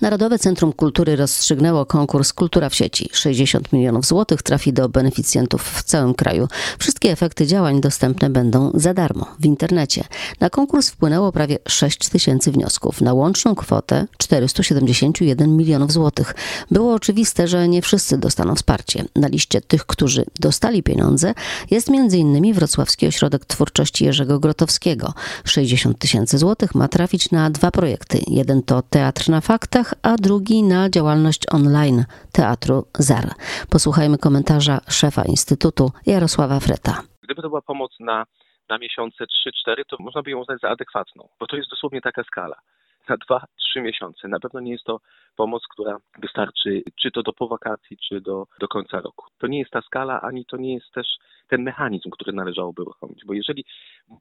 Narodowe Centrum Kultury rozstrzygnęło konkurs Kultura w sieci. 60 milionów złotych trafi do beneficjentów w całym kraju. Wszystkie efekty działań dostępne będą za darmo w internecie. Na konkurs wpłynęło prawie 6 tysięcy wniosków na łączną kwotę 471 milionów złotych. Było oczywiste, że nie wszyscy dostaną wsparcie. Na liście tych, którzy dostali pieniądze jest m.in. Wrocławski Ośrodek Twórczości Jerzego Grotowskiego. 60 tysięcy złotych ma trafić na dwa projekty. Jeden to Teatr na Faktach, a drugi na działalność online Teatru ZAR. Posłuchajmy komentarza szefa Instytutu Jarosława Freta. Gdyby to była pomoc na, na miesiące 3-4, to można by ją uznać za adekwatną, bo to jest dosłownie taka skala. Na 2-3 miesiące. Na pewno nie jest to pomoc, która wystarczy czy to do po wakacji, czy do, do końca roku. To nie jest ta skala, ani to nie jest też ten mechanizm, który należałoby uruchomić. Bo jeżeli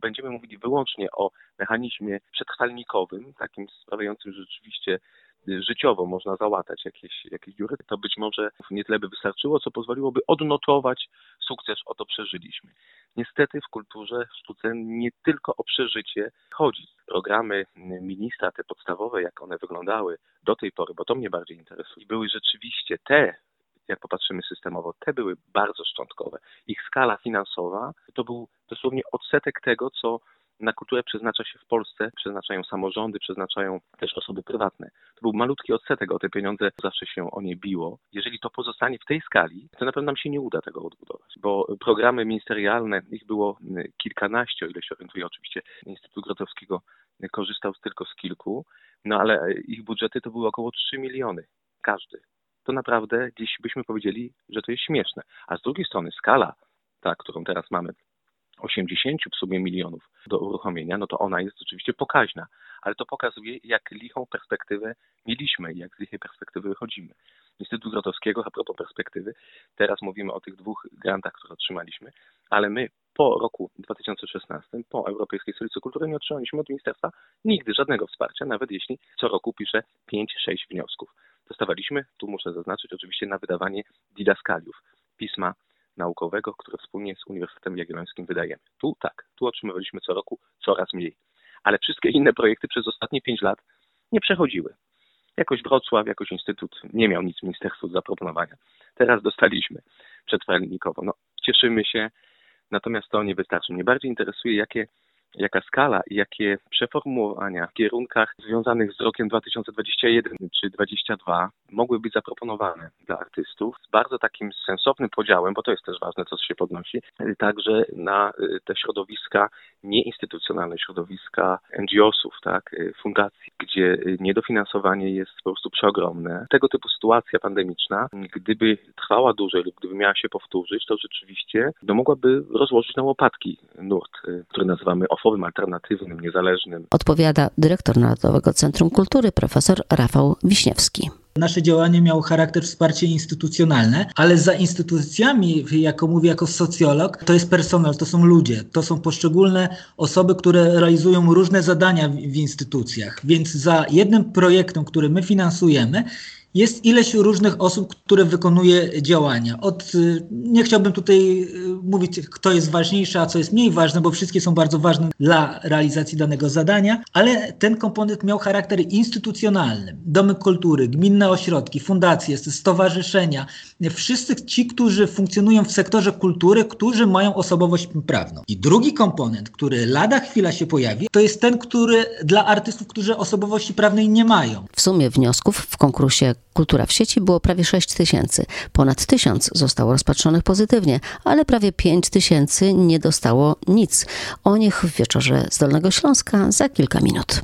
będziemy mówili wyłącznie o mechanizmie przetrwalnikowym, takim sprawiającym, że rzeczywiście życiowo można załatać jakieś, jakieś dziury, to być może nie tyle by wystarczyło, co pozwoliłoby odnotować sukces, o to przeżyliśmy. Niestety w kulturze, w sztuce nie tylko o przeżycie chodzi. Programy ministra, te podstawowe, jak one wyglądały do tej pory, bo to mnie bardziej interesuje, były rzeczywiście te, jak popatrzymy systemowo, te były bardzo szczątkowe. Ich skala finansowa to był dosłownie odsetek tego, co na kulturę przeznacza się w Polsce, przeznaczają samorządy, przeznaczają też osoby prywatne. To był malutki odsetek, o te pieniądze zawsze się o nie biło. Jeżeli to pozostanie w tej skali, to na pewno nam się nie uda tego odbudować, bo programy ministerialne, ich było kilkanaście, o ile się orientuję, oczywiście Instytut Grotowskiego korzystał tylko z kilku, no ale ich budżety to były około 3 miliony, każdy. To naprawdę gdzieś byśmy powiedzieli, że to jest śmieszne. A z drugiej strony skala, ta, którą teraz mamy 80 w sumie milionów do uruchomienia, no to ona jest oczywiście pokaźna, ale to pokazuje, jak lichą perspektywę mieliśmy jak z lichej perspektywy wychodzimy. Instytut Grotowskiego, a propos perspektywy, teraz mówimy o tych dwóch grantach, które otrzymaliśmy, ale my po roku 2016, po Europejskiej Stolicy Kultury nie otrzymaliśmy od ministerstwa nigdy żadnego wsparcia, nawet jeśli co roku pisze 5-6 wniosków. Dostawaliśmy, tu muszę zaznaczyć, oczywiście na wydawanie didaskaliów, pisma naukowego, które wspólnie z Uniwersytetem Jagiellońskim wydajemy. Tu tak, tu otrzymywaliśmy co roku coraz mniej. Ale wszystkie inne projekty przez ostatnie pięć lat nie przechodziły. Jakoś Wrocław, jakoś Instytut nie miał nic ministerstwu do zaproponowania. Teraz dostaliśmy przetwaranikowo. No, cieszymy się, natomiast to nie wystarczy. Mnie bardziej interesuje, jakie jaka skala i jakie przeformułowania w kierunkach związanych z rokiem 2021 czy 2022 mogły być zaproponowane dla artystów z bardzo takim sensownym podziałem, bo to jest też ważne, co się podnosi, także na y, te środowiska nieinstytucjonalne, środowiska NGO-sów, tak, y, fundacji, gdzie y, niedofinansowanie jest po prostu przeogromne. Tego typu sytuacja pandemiczna, gdyby trwała dłużej lub gdyby miała się powtórzyć, to rzeczywiście no, mogłaby rozłożyć na łopatki nurt, który nazywamy ofowym, alternatywnym, niezależnym. Odpowiada dyrektor Narodowego Centrum Kultury profesor Rafał Wiśniewski. Nasze działanie miało charakter wsparcie instytucjonalne, ale za instytucjami, jako mówię jako socjolog, to jest personel, to są ludzie, to są poszczególne osoby, które realizują różne zadania w, w instytucjach. Więc za jednym projektem, który my finansujemy, jest ileś różnych osób, które wykonuje działania. Od, y, nie chciałbym tutaj y, mówić, kto jest ważniejszy, a co jest mniej ważne, bo wszystkie są bardzo ważne dla realizacji danego zadania, ale ten komponent miał charakter instytucjonalny. Domy kultury, gminne ośrodki, fundacje, stowarzyszenia, wszyscy ci, którzy funkcjonują w sektorze kultury, którzy mają osobowość prawną. I drugi komponent, który lada chwila się pojawi, to jest ten, który dla artystów, którzy osobowości prawnej nie mają. W sumie wniosków w konkursie Kultura w sieci było prawie 6 tysięcy. Ponad tysiąc zostało rozpatrzonych pozytywnie, ale prawie 5 tysięcy nie dostało nic. O nich w wieczorze z Dolnego Śląska za kilka minut.